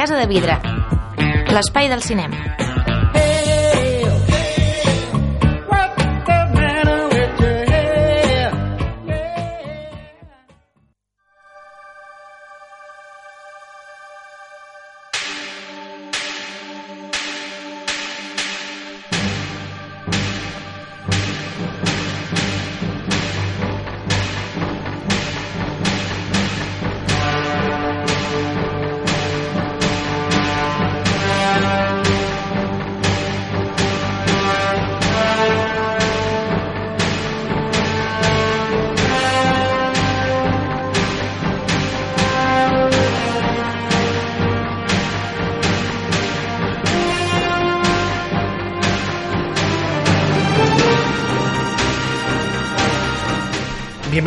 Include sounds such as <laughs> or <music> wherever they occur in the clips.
Casa de Vidre. L'espai del cinema.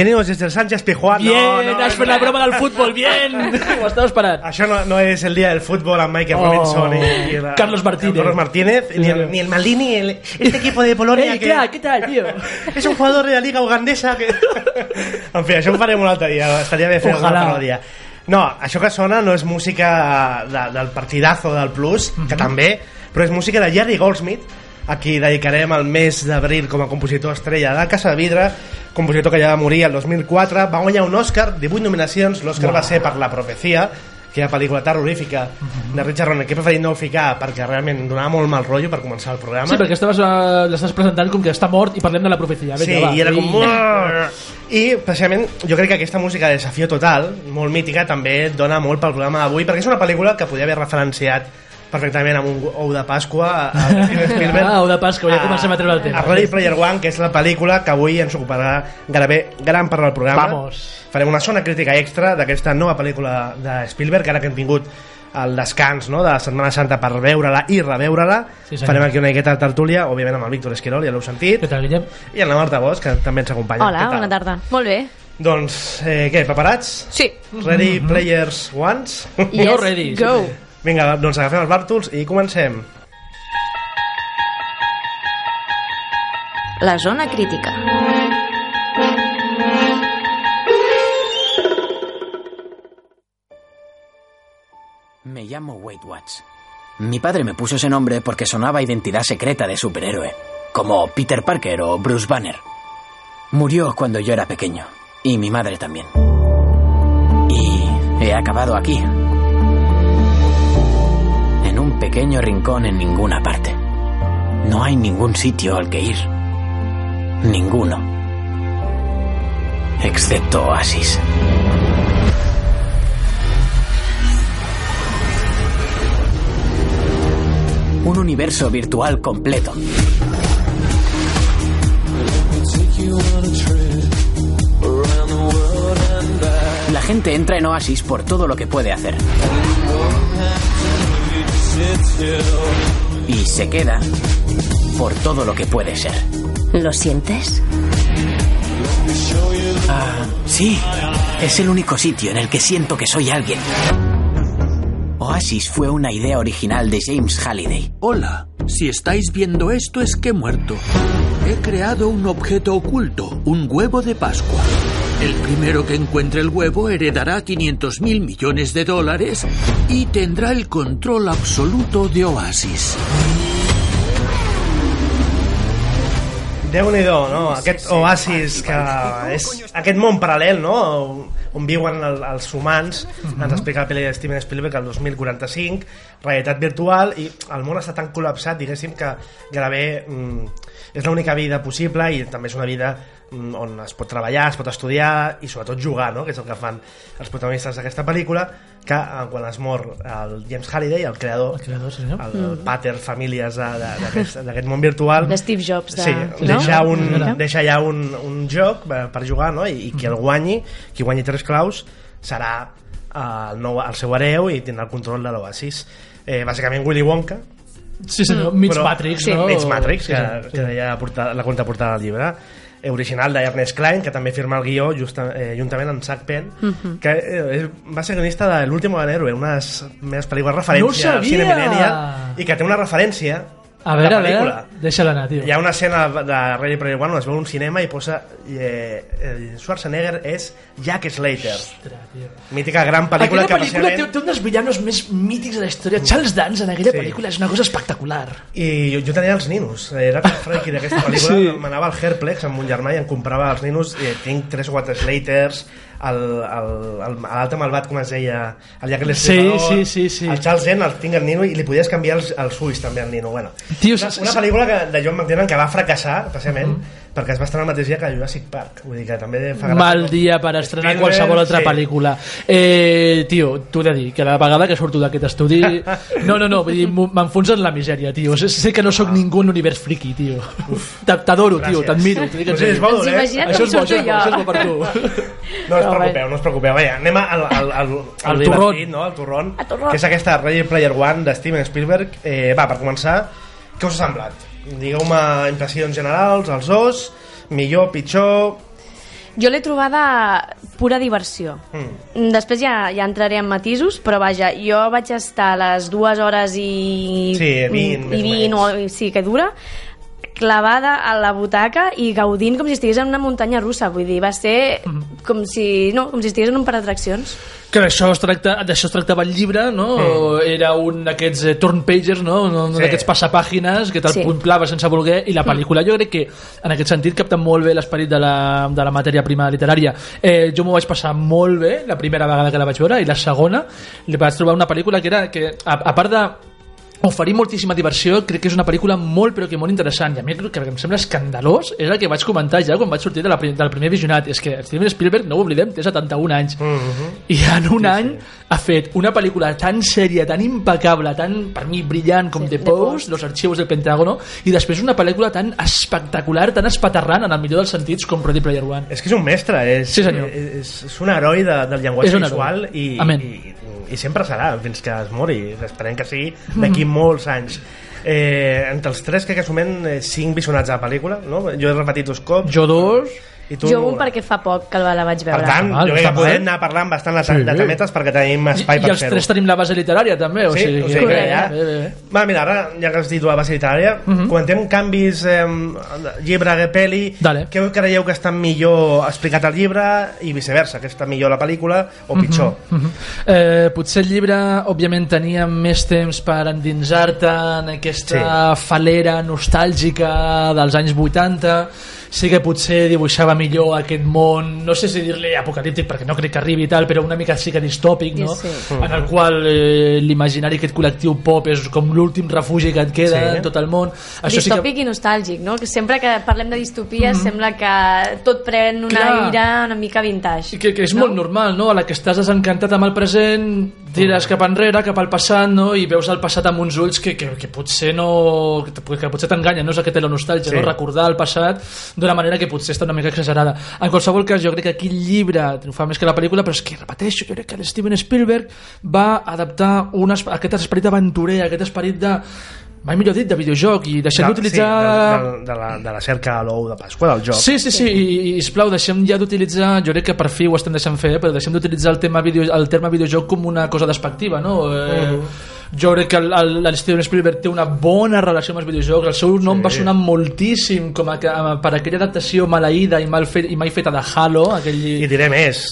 Bienvenidos desde el Sánchez Pijuán. Bien, no, no, has fet la broma del futbol, bien. Ho estava esperant. Això no, no és el dia del fútbol amb Michael Oh. Robinson y, y la- Carlos Martínez. Carlos Martínez, ni el, ni el Maldini, el- este equipo de Polonia Ei, que crac, què tal, tio? és <laughs> un jugador de la liga ugandesa que... <laughs> en fi, això ho farem un altre dia, estaria bé fer un Ojalà. altre dia. No, això que sona no és música de, del partidazo del Plus, Mhm. que també, però és música de Jerry Goldsmith, a qui dedicarem el mes d'abril com a compositor estrella de Casa de Vidre, compositor que ja va morir el 2004, va guanyar un Oscar, 18 nominacions, l'Oscar va ser per La Profecia, que ha pel·lícula terrorífica Mhm. de Richard Donner, que he preferit no ficar perquè realment donava molt mal rotllo per començar el programa. Sí, perquè estaves, uh, l'estàs presentant com que està mort i parlem de la profecia. Sí, Vinga, va. i era com... Ei. I, precisament, jo crec que aquesta música de Desafío Total, molt mítica, també dona molt pel programa d'avui, perquè és una pel·lícula que podia haver referenciat perfectament amb un ou de Pasqua a <laughs> Steven Spielberg. Ah, ou de Pasqua, ja comencem a treure el tema. A Ready Player One, que és la pel·lícula que avui ens ocuparà gairebé gran part del programa. Vamos. Farem una zona crítica extra d'aquesta nova pel·lícula de Spielberg, ara que hem tingut el descans no, de la Setmana Santa per veure-la i reveure-la. Sí, senyor. Farem aquí una miqueta de tertúlia, òbviament amb el Víctor Esquirol, ja l'heu sentit. Què tal, Guillem? I en la Marta Bosch, que també ens acompanya. Hola, bona tarda. Molt bé. Doncs, eh, què, preparats? Sí. Ready Players Ones? Yes, Go ready, Go. sí. Vinga, doncs agafem els bàrtols i comencem. La zona crítica. Me llamo Wade Watts. Mi padre me puso ese nombre porque sonaba a identidad secreta de superhéroe, como Peter Parker o Bruce Banner. Murió cuando yo era pequeño, y mi madre también. Y he acabado aquí, pequeño rincón en ninguna parte. No hay ningún sitio al que ir. Ninguno. Excepto Oasis. Un universo virtual completo. La gente entra en Oasis por todo lo que puede hacer. Y se queda por todo lo que puede ser. ¿Lo sientes? Ah, sí, es el único sitio en el que siento que soy alguien. Oasis fue una idea original de James Halliday. Hola, si estáis viendo esto es que he muerto. He creado un objeto oculto, un huevo de Pascua. El primero que encuentre el huevo heredará 500 mil millones de dólares y tendrá el control absoluto de Oasis. Déu-n'hi-do, no? Aquest oasis que és aquest món paral·lel, no? On viuen el, els humans, ens explica la pel·li de Steven Spielberg el 2045, realitat virtual, i el món està tan col·lapsat, diguéssim, que gairebé mm, és l'única vida possible i també és una vida mm, on es pot treballar, es pot estudiar i sobretot jugar, no? que és el que fan els protagonistes d'aquesta pel·lícula que eh, quan es mor el James Halliday, el creador, El creador, sí, senyor. el, el pater famílies de- d'aquest món virtual De Steve Jobs. De, sí, no? deixa, un, Mira. deixa ja un, un joc per, per jugar no? I, i qui el guanyi qui guanyi tres claus serà eh, el, nou, el seu hereu i tindrà el control de l'Oasis eh, bàsicament Willy Wonka Sí, senyor, mig però- Matrix, sí, no? Mig Matrix, Sí, que, sí, sí. que deia la, portada, la contraportada del llibre eh, original d'Ernest Klein, que també firma el guió justa, eh, juntament amb Zach Penn, Mhm. que eh, va ser guionista de L'último gran héroe, una de les meves pel·lícules referència No al cine millennial, i que té una referència A veure, la a veure, deixa-la anar, tio. Hi ha una escena de Ready Player One on es veu un cinema i posa eh, eh, Schwarzenegger és Jack Slater Ostres, tio. mítica gran pel·lícula Aquella que pel·lícula té, bàsicament té un dels villanos més mítics de la història. Charles Dance en aquella Sí. pel·lícula és una cosa espectacular. i jo, jo tenia els ninos era com friki d'aquesta <laughs> pel·lícula Sí. m'anava al Herplex amb mon germà i em comprava els ninos i tinc 3 o 4 Slaters el- el- el- l'altre malvat com es deia el Jack el Sí, sí, sí, sí. el Charles Dent el tinc al nino i li podies canviar els, els ulls també al nino bueno, Tio, una, una pel·lícula que, de John McTiernan que va fracassar precisament perquè es va estrenar el mateix dia que Jurassic Park vull dir que també fa gràcia Mal com- dia per estrenar Spielberg, qualsevol altra sí. pel·lícula. Eh, tio, t'ho he de dir, que la vegada que surto d'aquest estudi... <laughs> No, no, no, vull dir, m'enfonsa en la misèria, tio. Sé, sé que no sóc ningú en l'univers friki, tio. <laughs> T'a- T'adoro, tio, t'admiro. sé, és bo, Ens eh? Això és bo, surto això és bo, jo. això és bo per tu. <laughs> No us preocupeu, no us preocupeu. Vaja, anem al, al, al, al, Al divertit, turrón. no? al turrón. que és aquesta Ready Player One de Steven Spielberg. Eh, va, per començar, què us ha semblat? Digueu-me impressions generals, els dos, millor, pitjor... Jo l'he trobada pura diversió. Mm. Després ja, ja entraré en matisos, però vaja, jo vaig estar les dues hores i... Sí, vint, més i o 20 o, sí, que dura clavada a la butaca i gaudint com si estigués en una muntanya russa vull dir, va ser com si, no, com si estigués en un parc d'atraccions Que d'això es, tracta, d'això es tractava el llibre, no? Era un d'aquests eh, turn pagers, no? Un Mm. Sí. d'aquests passapàgines que te'l Sí. puntlava sense voler i la pel·lícula jo crec que en aquest sentit capta molt bé l'esperit de, la, de la matèria prima literària. Eh, jo m'ho vaig passar molt bé la primera vegada que la vaig veure i la segona li vaig trobar una pel·lícula que era que a, a part de oferir moltíssima diversió, crec que és una pel·lícula molt però que molt interessant. I a mi el que em sembla escandalós és el que vaig comentar ja quan vaig sortir de la, del primer visionat. És que Steven Spielberg, no ho oblidem, té 71 anys. I en un any ha fet una pel·lícula tan sèria, tan impecable tan, per mi, brillant com Sí, The The Post. Los Archivos del Pentágono i després una pel·lícula tan espectacular tan espaterrant en el millor dels sentits com Ready Player One. És que és un mestre, és, Sí, senyor. és, és un heroi de, del llenguatge visual i, Amén. i, i sempre serà fins que es mori. Esperem que sigui d'aquí molts anys. Eh, entre els tres crec que sumen eh, cinc visionats a la pel·lícula no? jo he repetit dos cops. Jo dos i tu jo un perquè fa poc que la vaig per veure tant, Està mal, jo crec que podem anar parlant bastant de, Sí. de temetes perquè tenim i, espai i per els fer-ho tres tenim la base literària també o Sí, sigui, o sigui que ja... Bé, bé. Va, mira, ara ja que has dit la base literària, Mhm. comentem canvis eh, llibre de pel·li. Dale. Què creieu que està millor explicat al llibre i viceversa, que està millor la pel·lícula o pitjor? Mhm. Eh, potser el llibre, òbviament, tenia més temps per endinsar-te en aquesta falera nostàlgica dels anys 80. Sí que potser dibuixava millor aquest món, no sé si dir-li apocalíptic, perquè no crec que arribi i tal, però una mica sí que distòpic, no? Sí. En el qual eh, l'imaginari aquest col·lectiu pop és com l'últim refugi que et queda Sí. en tot el món. Això sí distòpic que... i nostàlgic, no? Que sempre que parlem de distopies sembla que tot pren una Clar. aire una mica vintage. que, que és no? molt normal, no? A la que estàs desencantat amb el present, tires cap enrere, cap al passat, no? I veus el passat amb uns ulls que, que, que potser no... que, que potser t'enganyen, no? És té la nostàlgia, Sí. no? Recordar el passat d'una manera que potser està una mica exagerada. En qualsevol cas, jo crec que aquí el llibre triomfa més que la pel·lícula, però és que, repeteixo, jo crec que Steven Spielberg va adaptar un, es- aquest esperit aventurer, aquest esperit de mai millor dit, de videojoc i deixem De- d'utilitzar Sí, de, de, de, la, de la cerca a l'ou de Pasqua, del joc. Sí, sí, sí, i, i sisplau, deixem ja d'utilitzar, jo crec que per fi ho estem deixant fer, però deixem d'utilitzar el, tema video, el terme videojoc com una cosa despectiva, no? Eh, Jo crec que el, el, el Steven Spielberg té una bona relació amb els videojocs, el seu nom Sí. va sonar moltíssim com a, per aquella adaptació maleïda i, mal fet, i mai feta de Halo, aquell... I diré més,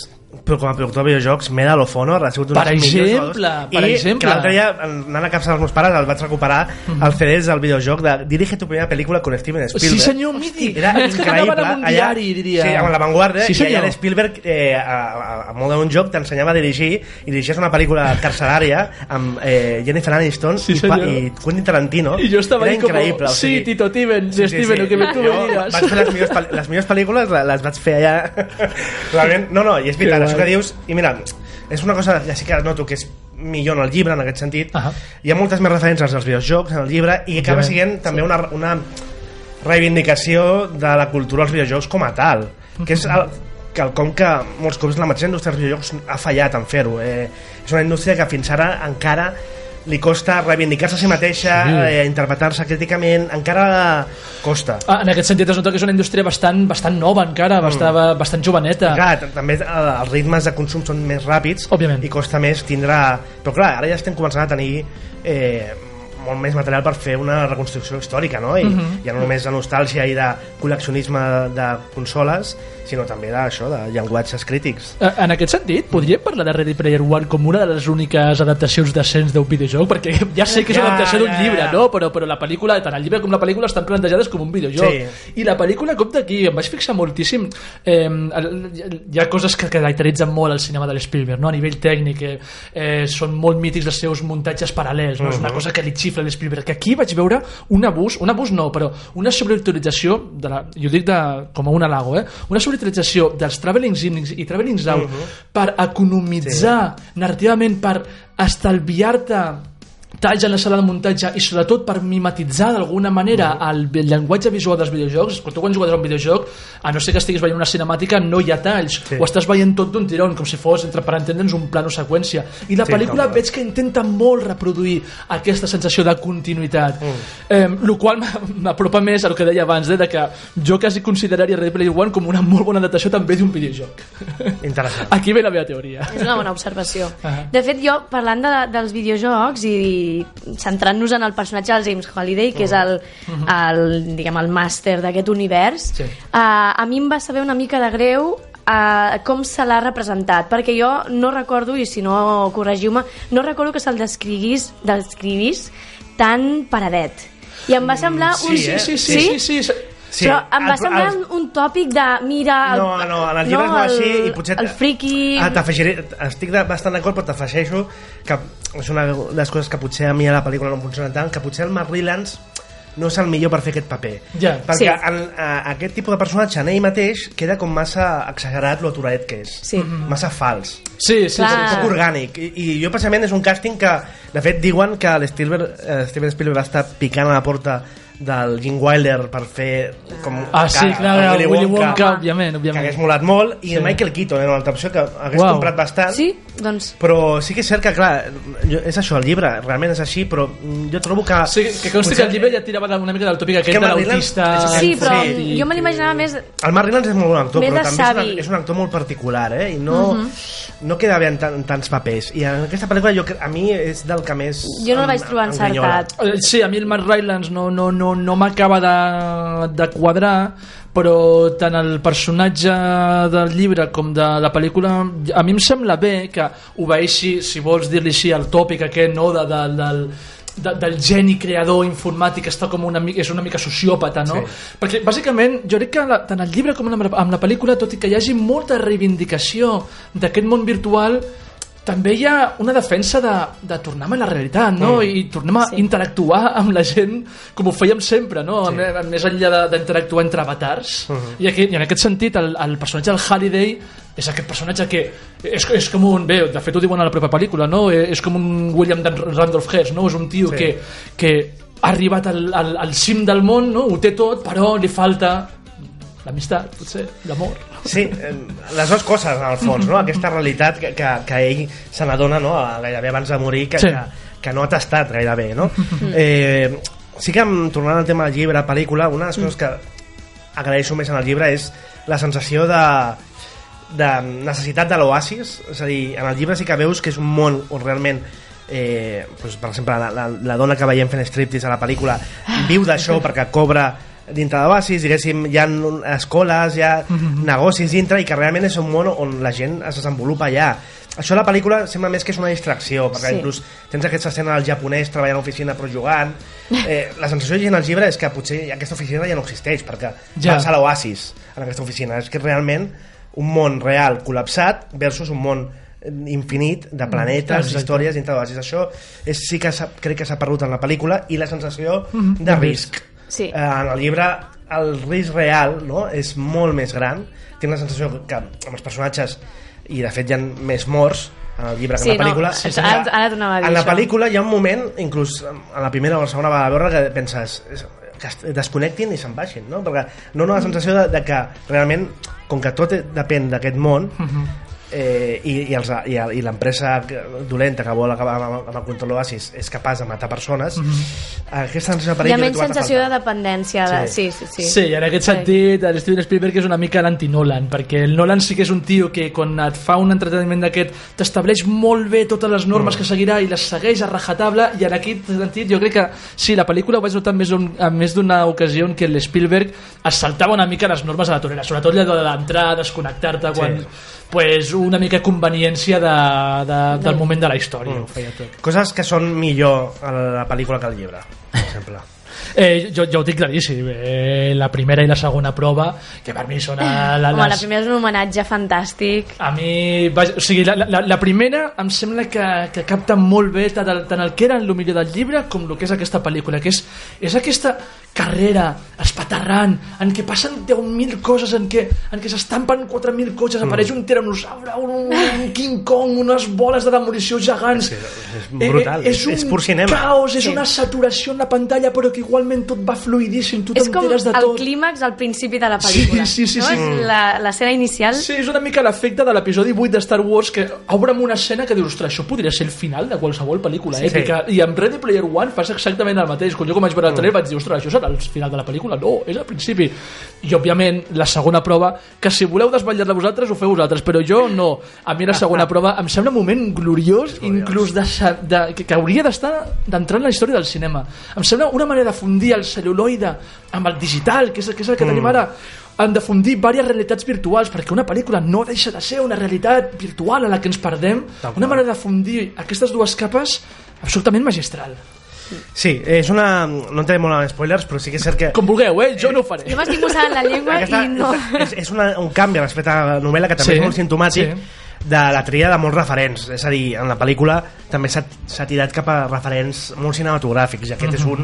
però com a productor de videojocs, Medal of Honor ha sigut un Per dels millors exemple, jugadors. per I exemple. l'altre dia, anant a casa dels meus pares, el vaig recuperar Mhm. el CDs del videojoc de Dirige tu primera pel·lícula con Steven Spielberg. Sí, senyor, mític. Era increïble. allà- diari, diria. Sí, amb la Vanguardia, Sí, i allà senyor. Spielberg, eh, a, a, a molt d'un joc, t'ensenyava a dirigir, i dirigies una pel·lícula carcerària amb eh, Jennifer Aniston Sí, i, senyor. i Quentin Tarantino. Y yo estaba Era increïble. o sí, sigui, Tito Steven, sí, Steven, lo que me Jo me digas. vaig fer les millors, les millors pel·lícules le- les vaig fer allà <laughs> realment, no, no, i és veritat, Que això que dius i mira, és una cosa, ja sí que noto que és millor en el llibre en aquest sentit. Ahà. hi ha moltes més referències als videojocs en el llibre i acaba sent també una, una reivindicació de la cultura dels videojocs com a tal que és el, quelcom que molts cops la mateixa indústria dels videojocs ha fallat en fer-ho. Eh, és una indústria que fins ara encara li costa reivindicar-se a si mateixa, Sí. eh, interpretar-se críticament, encara costa. Ah, en aquest sentit es nota que és una indústria bastant, bastant nova encara, bastant, bastant joveneta. Clar, t- també eh, els ritmes de consum són més ràpids Òbviament. i costa més tindrà... Però clar, ara ja estem començant a tenir eh, molt més material per fer una reconstrucció històrica, no? I Mhm. ja no només de nostàlgia i de col·leccionisme de consoles, sinó també d'això, de llenguatges crítics. Eh, En aquest sentit, podríem parlar de Ready Player One com una de les úniques adaptacions decents d'un videojoc? Perquè ja sé que és una adaptació d'un llibre, no? Però, però la pel·lícula, tant el llibre com la pel·lícula estan plantejades com un videojoc. Sí. I la pel·lícula, compta aquí, em vaig fixar moltíssim. Eh, hi ha coses que caracteritzen molt el cinema de l'Spielberg, no? a nivell tècnic. Eh, eh, són molt mítics els seus muntatges paral·lels, no? és una cosa que li xifra l'Spielberg. Que aquí vaig veure un abús, un abús no, però una sobreutilització, de la, jo dic de, com a un halago, eh? una sobreutilització dels travelings in i travelings out per economitzar narrativament, per estalviar-te talls en la sala de muntatge i sobretot per mimetitzar d'alguna manera el, el llenguatge visual dels videojocs quan tu quan jugues a un videojoc a no ser que estiguis veient una cinemàtica no hi ha talls Sí. o estàs veient tot d'un tirón com si fos entre per entendre'ns un plano seqüència i la Sí, pel·lícula veig que intenta molt reproduir aquesta sensació de continuïtat Mm. eh, el qual m'apropa més al que deia abans eh, de que jo quasi consideraria Ready Player One com una molt bona adaptació també d'un videojoc Interessant. aquí ve la meva teoria És una bona observació. Ahà. De fet, jo, parlant de, dels videojocs i centrant-nos en el personatge del James Holiday, que és el, el, diguem, el màster d'aquest univers, Sí. uh, a mi em va saber una mica de greu uh, com se l'ha representat, perquè jo no recordo, i si no corregiu-me, no recordo que se'l descriguis, descrivís tan paradet. I em va semblar sí, un... eh? sí, sí, sí, sí, sí. Sí, Però em va el- semblar el- un tòpic de, mira... El, No, no, en el llibre no, és així i potser... El friki... Ah, t'afegiré... Estic de, bastant d'acord, però t'afegeixo que és una de les coses que potser a mi a la pel·lícula no em funciona tant, que potser el Mark Rylance no és el millor per fer aquest paper. Ja. Perquè Sí. en, a, aquest tipus de personatge en ell mateix queda com massa exagerat lo aturadet que és. Sí. Massa fals. Sí, sí, Clar. sí, sí. poc orgànic I, i jo precisament és un càsting que de fet diuen que l'Spielberg eh, Steven Spielberg va estar picant a la porta del Gene Wilder per fer com Ah, sí, que- clar, el Willy Wonka, òbviament, que òbviament. hagués molat molt i Sí. Michael Keaton era una altra opció que hagués Uau. comprat bastant Sí? Doncs... però sí que és cert que clar jo, és això, el llibre realment és així però jo trobo que Sí, que consti que el llibre ja tirava una mica del tòpic aquest que de l'autista... és- Sí, però Sí. jo me l'imaginava més... el Mark Rylance és molt bon actor però també és, savi. una, és un actor molt particular eh? i no, no queda bé en, tan, en tants papers i en aquesta pel·lícula jo, a mi és del que més Jo no el vaig trobar encertat. Eh, Sí, a mi el Mark Rylance no, no, no, no m'acaba de, de quadrar però tant el personatge del llibre com de la pel·lícula a mi em sembla bé que obeeixi, si vols dir-li així, el tòpic aquest no? de, de, del, de, del geni creador informàtic que està com una, mica- és una mica sociòpata no? Sí. perquè bàsicament jo crec que la, tant el llibre com amb la, amb la pel·lícula tot i que hi hagi molta reivindicació d'aquest món virtual també hi ha una defensa de, de tornar a la realitat, no? Mm. I tornem a sí. interactuar amb la gent com ho fèiem sempre, no? Sí. Més, més enllà d'interactuar entre avatars. Uh -huh. I, aquí, I en aquest sentit, el, el personatge del Halliday és aquest personatge que és, és com un... Bé, de fet ho diuen a la pròpia pel·lícula, no? Eh, És com un William Randolph Hearst, no? És un tio Sí. que, que ha arribat al, al, al cim del món, no? Ho té tot, però li falta l'amistat, potser, l'amor. Sí, les dues coses, en el fons, no? Aquesta realitat que, que, que ell se n'adona no? A- gairebé abans de morir, que, Sí. que, que no ha tastat gairebé, no? Eh, sí que, tornant al tema del llibre, pel·lícula, una de les coses que agraeixo més en el llibre és la sensació de, de necessitat de l'oasis, és a dir, en el llibre sí que veus que és un món on realment eh, doncs, per exemple la, la, la dona que veiem fent striptease a la pel·lícula viu d'això perquè cobra dintre d'Oasis, diguéssim, hi ha escoles, hi ha negocis dintre i que realment és un món on la gent es desenvolupa allà. Això a la pel·lícula sembla més que és una distracció, perquè Sí. inclús tens aquesta escena del japonès treballant a l'oficina però jugant. Eh, la sensació llegint el llibre és que potser aquesta oficina ja no existeix, perquè Ja. vas a l'oasis en aquesta oficina. És que realment un món real col·lapsat versus un món infinit de planetes, Exacte. històries dintre d'oasis. Això és, sí que crec que s'ha perdut en la pel·lícula i la sensació Mhm. de risc. Sí. Eh, en el llibre el risc real no? és molt més gran. Tinc la sensació que amb els personatges i de fet hi ha més morts en el llibre que Sí, en la no, pel·lícula. sí, És sí. Ara- ara a dir en la això. pel·lícula hi ha un moment, inclús en la primera o la segona vegada a veure, que penses que es desconnectin i se'n baixin, no? Perquè no dona la sensació de, de que realment, com que tot depèn d'aquest món, eh, i, i, els, i, i l'empresa dolenta que vol acabar amb, amb el control d'oasis és capaç de matar persones, aquesta sensació de Hi ha menys a sensació de dependència. De... Sí, sí, sí. Sí, i en aquest sentit, el Steven Spielberg és una mica l'anti-Nolan, perquè el Nolan sí que és un tio que quan et fa un entreteniment d'aquest t'estableix molt bé totes les normes que seguirà i les segueix a rajatable, i en aquest sentit jo crec que sí, la pel·lícula ho vaig notar en més, un, en més d'una ocasió en què l'Spielberg es saltava una mica les normes de la torera, sobretot allò de l'entrar, desconnectar-te quan... Sí. Pues una mica conveniència de, de, del moment de la història ho feia tot. Coses que són millor a la pel·lícula que al llibre, per exemple. Eh, jo, jo ho tinc claríssim. Eh, la primera i la segona prova, que per mi són a, la, Home, la primera és un homenatge fantàstic. A mi, vaja, o sigui, la, la, la primera em sembla que, que capta molt bé tant el, tant el que era el millor del llibre com el que és aquesta pel·lícula, que és, és aquesta carrera espaterrant en què passen 10.000 coses en què, en què s'estampen 4.000 cotxes, apareix un tiranosaure, un, un King Kong, unes boles de demolició gegants Sí, és brutal, Eh, és- un és pur cinema. caos, és Sí. una saturació en la pantalla però que igualment tot va fluidíssim, tu És com t'enteres de el tot clímax al principi de la pel·lícula. Sí, sí, sí, no? sí. És la- L'escena inicial... Sí, és una mica l'efecte de l'episodi 8 de Star Wars que obre amb una escena que dius, ostres, això podria ser el final de qualsevol pel·lícula Sí, èpica. I amb Ready Player One fas exactament el mateix. Quan jo com vaig veure el trailer vaig dir, ostres, això serà el final de la pel·lícula? No, és al principi. I, òbviament, la segona prova, que si voleu desvetllar-la vosaltres, ho feu vosaltres, però jo no. A mi la segona <laughs> prova em sembla un moment gloriós, inclús de, de, que, que hauria d'estar d'entrar en la història del cinema. Em sembla una manera de fundir el celuloide amb el digital, que és, que és el que tenim ara, han de fundir diverses realitats virtuals perquè una pel·lícula no deixa de ser una realitat virtual a la que ens perdem. Una manera de fundir aquestes dues capes absolutament magistral. Sí, és una... No entraré molt en spoilers, però sí que és cert que... com vulgueu, eh? jo no ho faré. Jo m'estic mossegant la llengua Aquesta, i no... és, és una, un canvi respecte a la novel·la que també Sí, és molt sintomàtic sí. de la tria de molts referents. És a dir, en la pel·lícula també s'ha s'ha tirat cap a referents molt cinematogràfics i aquest és un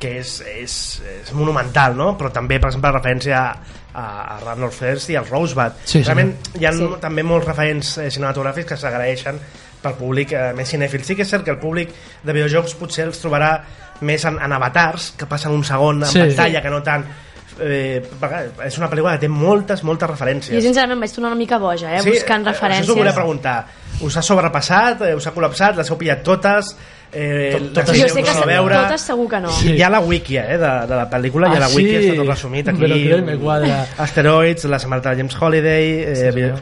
que és, és, és monumental no? però també per exemple referència a, a, Randolph Hearst i al Rosebud Sí, sí. realment hi ha Sí. també molts referents eh, cinematogràfics que s'agraeixen pel públic eh, més cinèfil. Sí que és cert que el públic de videojocs potser els trobarà més en, en avatars, que passen un segon en Sí. pantalla, que no tant eh, és una pel·lícula que té moltes, moltes referències. Jo sincerament vaig tornar una mica boja, eh? buscant eh, referències. Això us ho volia preguntar. Us ha sobrepassat? Eh, us ha col·lapsat? Les heu pillat totes? Eh, Tot- totes. Jo sé que a veure? totes segur que no. Sí. Hi ha la wiki eh, de, de la pel·lícula, hi ha Ah, la wiki, sí? està tot resumit aquí. Però créeme, quadra. Asteroids, la setmana de James Holiday... Eh, Sí, senyor.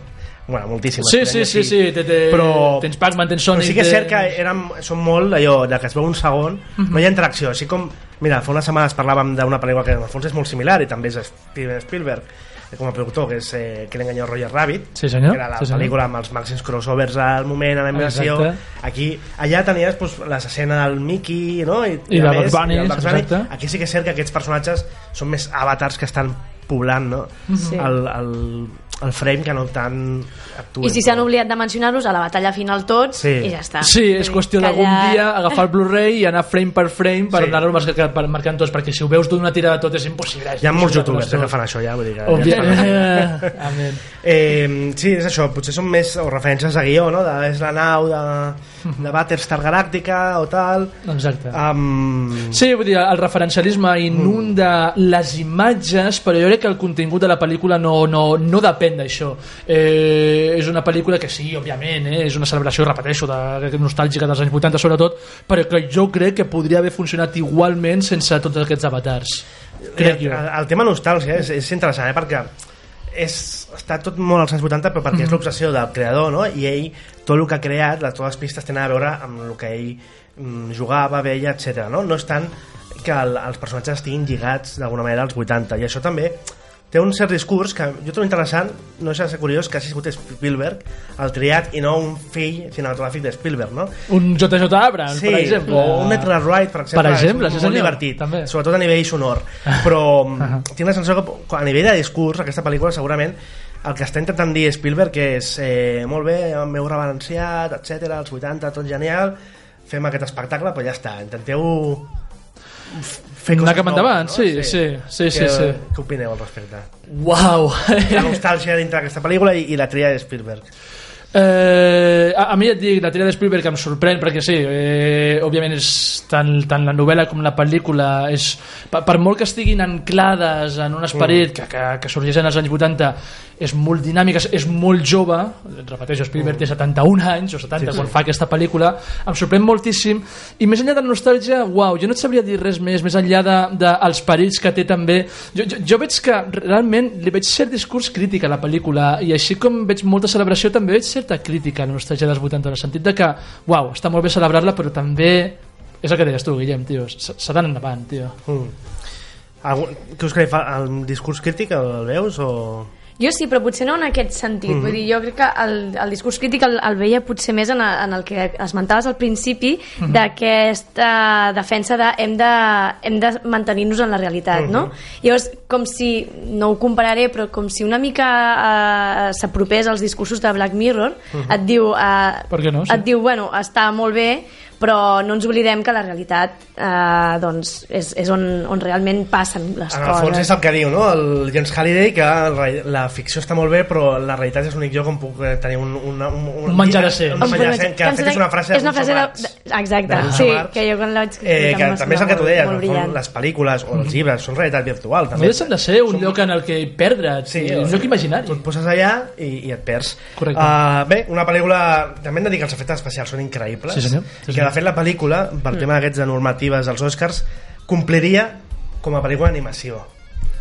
bueno, moltíssimes. Sí, sí, sí, sí, té- té- però, tens Pac-Man, tens Sonic, Però sí que és cert que érem, són molt allò de que es veu un segon, no hi ha interacció, així com, mira, fa unes setmanes parlàvem d'una pel·lícula que en el fons és molt similar i també és Steven Spielberg, com a productor, que és eh, Que l'enganyó Roger Rabbit, Sí, senyor. que era la Sí, senyor. pel·lícula amb els màxims crossovers al moment, a l'animació. Aquí, allà tenies doncs, l'escena del Mickey, no? I, I de a més, Bugs Bunny, i Bugs Bunny. Aquí sí que és cert que aquests personatges són més avatars que estan poblant no? Sí. el, el, el frame que no tant actuen. I si s'han oblidat de mencionar-los a la batalla final tots, Sí. i ja està. Sí, és qüestió d'algun allà- dia agafar el <laughs> Blu-ray i anar frame per frame per Sí. anar-ho marcant, per- marcant tots, perquè si ho veus d'una tirada tot és impossible. Hi ha molts youtubers que fan això ja, vull dir que... ja Òbviament. estan- Eh. Eh, sí, és això, potser són més o referències a guió, no? De, és la nau de, de Battlestar Galàctica o tal. Exacte. Um, Sí, vull dir, el referencialisme inunda les imatges, però jo crec que el contingut de la pel·lícula no, no, no depèn d'això. Eh, és una pel·lícula que sí, òbviament, eh, és una celebració, repeteixo, de, de nostàlgica dels anys 80 sobretot, però que jo crec que podria haver funcionat igualment sense tots aquests avatars. Crec el, jo. el tema nostàlgia és, és interessant, eh? Perquè és, està tot molt als anys 80 però perquè és l'obsessió del creador no? i ell, tot el que ha creat les, totes les pistes tenen a veure amb el que ell mm, jugava, veia, etc. No? no és tant que el, els personatges estiguin lligats d'alguna manera als 80 i això també té un cert discurs que jo trobo interessant, no ser curiós que hagi sigut Spielberg el triat i no un fill cinematogràfic de Spielberg, no? Un JJ Abrams, Sí, per exemple. o un Edgar Wright, per exemple, Per exemple, és sí, molt divertit, també. sobretot a nivell sonor. Però mm, tinc la sensació que a nivell de discurs, aquesta pel·lícula segurament el que està intentant dir Spielberg és eh, molt bé, meu reverenciat, etc, els 80, tot genial, fem aquest espectacle, però ja està, intenteu Anar coses cap endavant, noves, sí, sí, sí, sí, Què, sí. què opineu al respecte? Uau! La nostàlgia dintre d'aquesta pel·lícula i, i la tria de Spielberg. Eh, a, a mi et dic, la tria de Spielberg em sorprèn perquè sí, eh, òbviament és tant, tant la novel·la com la pel·lícula és, per, per molt que estiguin anclades en un esperit que, que, que sorgeix en els anys 80 és molt dinàmica, és, és molt jove repeteixo, Spielberg té 71 anys o 70 quan fa aquesta pel·lícula em sorprèn moltíssim i més enllà de la nostàlgia uau, jo no et sabria dir res més més enllà dels de, dels perits que té també. Jo, jo, jo veig que realment li veig cert discurs crític a la pel·lícula i així com veig molta celebració també veig certa crítica a la nostàlgia dels 80 en el sentit de que, uau, està molt bé celebrar-la però també és el que deies tu, Guillem, tio s'ha d'anar endavant, tio Mm. Algun, què us creu? El discurs crític el veus o...? Jo sí, però potser no en aquest sentit. Vull dir, jo crec que el, el discurs crític el, el veia potser més en, a, en el que esmentaves al principi d'aquesta defensa de hem de, hem de mantenir-nos en la realitat, no? Llavors, com si, no ho compararé, però com si una mica eh, s'apropés als discursos de Black Mirror, et diu... Eh, Per què no? Sí. Et diu, bueno, està molt bé, però no ens oblidem que la realitat eh, doncs és, és on, on realment passen les En el fons coses. és el que diu, no? El James Halliday, que la, la ficció està molt bé, però la realitat és l'únic lloc on puc eh, tenir un, un, un, Un menjar decent. Un menjar decent, que de fet és una frase és una frase de, de, exacte, de sí, que jo quan la vaig Eh, que també és el que tu deies, molt, en les pel·lícules o els llibres són realitat virtual. no També. deixen de ser un lloc en el que perdre't Sí, un lloc imaginari Tu et poses allà i, i et perds. Correcte. Uh, bé, una pel·lícula... També hem de dir que els efectes especials són increïbles. Sí, senyor. Sí, I que, senyor. De fet, la pel·lícula, per tema d'aquests de normatives dels Oscars, compliria com a pel·lícula d'animació.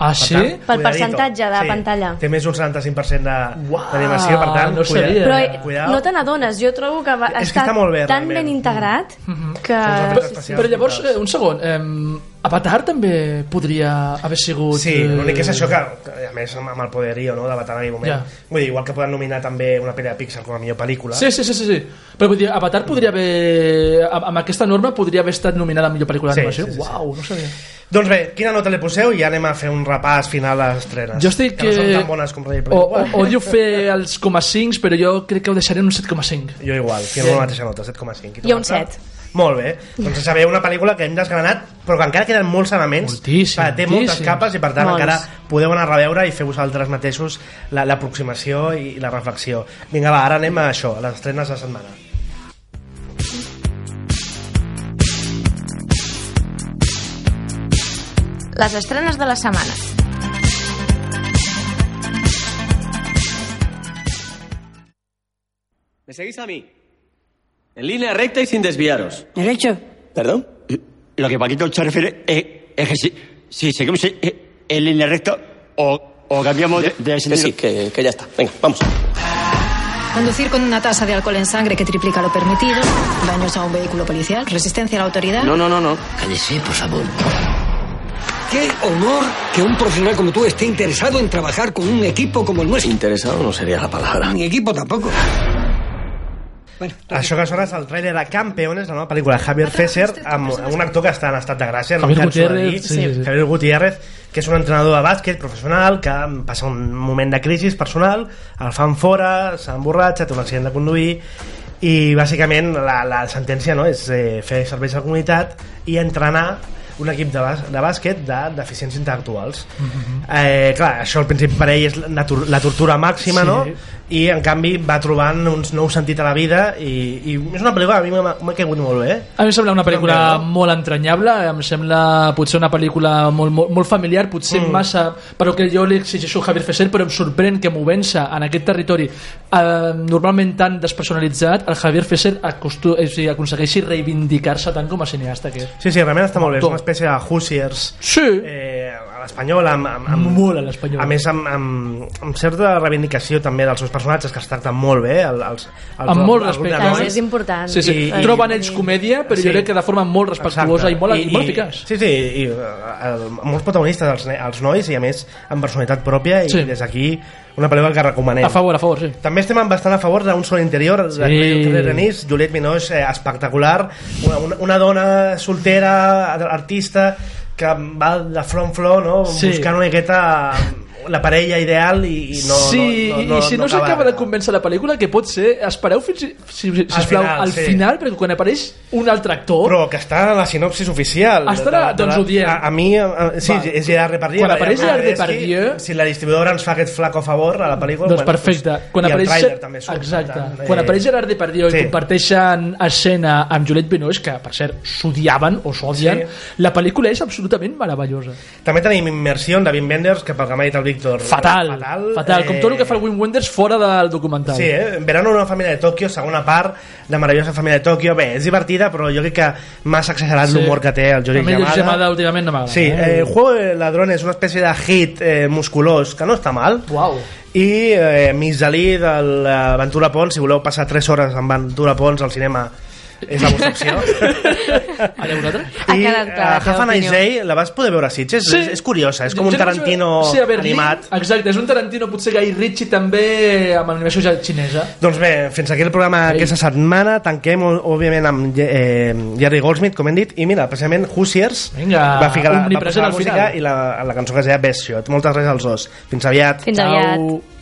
ah Per sí? tant, Pel percentatge de pantalla. Té més d'un 75% de- Uau, d'animació, per tant, no ho sabia. Però Eh, eh, cuidao. no te n'adones, jo trobo que va, És que està, està molt bé, tan realment. ben integrat que... Els efectes sí, sí. Però llavors, eh, un segon, eh, Avatar també podria haver sigut... Sí, eh, l'únic que és això que, que, a més, amb el poderío no, d'Avatar en aquell moment. Ja. Vull dir, igual que poden nominar també una pel·li de Pixar com a millor pel·lícula. Sí, sí, sí, sí, sí. Però vull dir, Avatar podria haver... Amb, aquesta norma podria haver estat nominada a millor pel·lícula Sí, d'animació. sí, sí, sí. Uau, no ho sabia. Doncs bé, quina nota li poseu i ja anem a fer un repàs final a les estrenes. Jo estic... que... no són eh, tan bones com Ready o, Player One. odio fer els com a 5, però jo crec que ho deixaré en un 7,5. Jo igual, tinc la mateixa nota, 7,5. I tu, Jo un Marta? 7. Molt bé. Doncs sabeu una pel·lícula que hem desgranat, però que encara queden molts elements. Moltíssim, perquè té moltes moltíssims. capes i, per tant, Molts. encara podeu anar a reveure i fer vosaltres mateixos la- l'aproximació i la reflexió. Vinga, va, ara anem a això, a les estrenes de setmana. Les estrenes de la setmana. ¿Me seguís a mí? En línea recta y sin desviaros. Derecho. ¿Perdón? Lo que Paquito se refiere es, es que si, si seguimos en, línea recta o, o cambiamos de, de Que sí, que, que ya está. Venga, vamos. Conducir con una tasa de alcohol en sangre que triplica lo permitido, daños a un vehículo policial, resistencia a la autoridad. No, no, no, no. Cállese, por favor. Qué honor que un profesional como tú esté interesado en trabajar con un equipo como el nuestro. Interesado no sería la palabra. Ni equipo tampoco. Bueno, Això que sona és el trailer de Campeones, la nova pel·lícula de Javier Fesser, amb, amb un actor que està en estat de gràcia, no Javier de Gutiérrez, sí, sí. Javier Gutiérrez, que és un entrenador de bàsquet professional que passa un moment de crisi personal, el fan fora, s'emborratxa, té un accident de conduir i bàsicament la, la sentència no, és eh, fer serveis a la comunitat i entrenar un equip de, bàs de bàsquet de deficients intel·lectuals. eh, clar, això al principi per ell és la, tor la tortura màxima, Sí. no? I en canvi va trobant uns nous sentit a la vida i, i és una pel·lícula que a mi m'ha caigut molt bé. A mi em sembla una pel·lícula no? molt entranyable, em sembla potser una pel·lícula molt, molt, molt familiar, potser mm. massa però que jo li exigeixo a Javier Fesser, però em sorprèn que movent-se en aquest territori eh, normalment tan despersonalitzat, el Javier Fesser acostu, o sigui, aconsegueixi reivindicar-se tant com a cineasta que és. Sí, sí, realment està molt bé. És Autor. una espècie de Hoosiers Sí. eh, a l'espanyol, amb, amb, amb, Molt a l'espanyol. a més amb, amb, amb certa reivindicació també dels seus personatges que es tracten molt bé el, els, els, amb molt els respecte. herois. és important. Sí, sí. I- I, Troben ells comèdia, però Sí. jo crec que de forma molt respectuosa Exacte. i molt, i, i molt eficaç. Sí, sí, i uh, el, molts protagonistes, els, els nois, i a més amb personalitat pròpia, i Sí. des d'aquí una pel·lícula que recomanem. A favor, a favor, sí. També estem bastant a favor d'un sol interior Sí. de Denis, Juliette Binoche, eh, espectacular, una, una, una dona soltera, artista, que va de front en flor, no? Sí. buscant una miqueta la parella ideal i, i no, sí, no, no, i si no, acaba s'acaba de convèncer la pel·lícula, que pot ser... Espereu fins, si, si, sisplau, final, al sí. final, perquè quan apareix un altre actor... Però que està a la sinopsis oficial. De- de- doncs ho diem. A, a mi, a, a, sí, Va. és Gerard Depardieu. Quan apareix Gerard Depardieu- Si la distribuïdora ens fa aquest flaco favor a la pel·lícula... Doncs perfecte. Quan i el apareix, tràiler també surt, exacte. tant, Quan eh, apareix Gerard Depardieu sí. i comparteixen escena amb Juliette Binoche, que per cert s'odiaven o s'odien, Sí. la pel·lícula és absolutament meravellosa. També tenim immersió de Wim Wenders, que pel que m'ha dit el Víctor... Fatal, fatal, fatal, com tot el que fa el Wim Wenders fora del documental. Sí, eh? Verano una família de Tòquio, segona part, la meravellosa família de Tòquio. Bé, és divertida, però jo crec que massa exagerat Sí. l'humor que té el Josep A mi Yamada. Yamada últimament no m'agrada. Sí, eh, el juego de ladrones és una espècie de hit eh, musculós que no està mal. Uau. I eh, Misalí de l'Aventura Pons, si voleu passar 3 hores amb Aventura Pons al cinema, és la vostra opció. Allà vosaltres? Ha I quedat clara la uh, teva Half a Nice opinió. Day la vas poder veure a Sitges? Sí. És, és curiosa, és com Jo un no vaig Tarantino sí, a Berlín, animat. Exacte, és un Tarantino potser Guy Ritchie també amb animació ja xinesa. Doncs bé, fins aquí el programa Ei. aquesta setmana. Tanquem, òbviament, amb eh, Jerry Goldsmith, com hem dit, i mira, precisament Hoosiers Vinga, va ficar la, va omnipresent posar la al música final. i la, la cançó que es deia Best Shot. Moltes gràcies als dos. Fins aviat. Fins Ciao. aviat.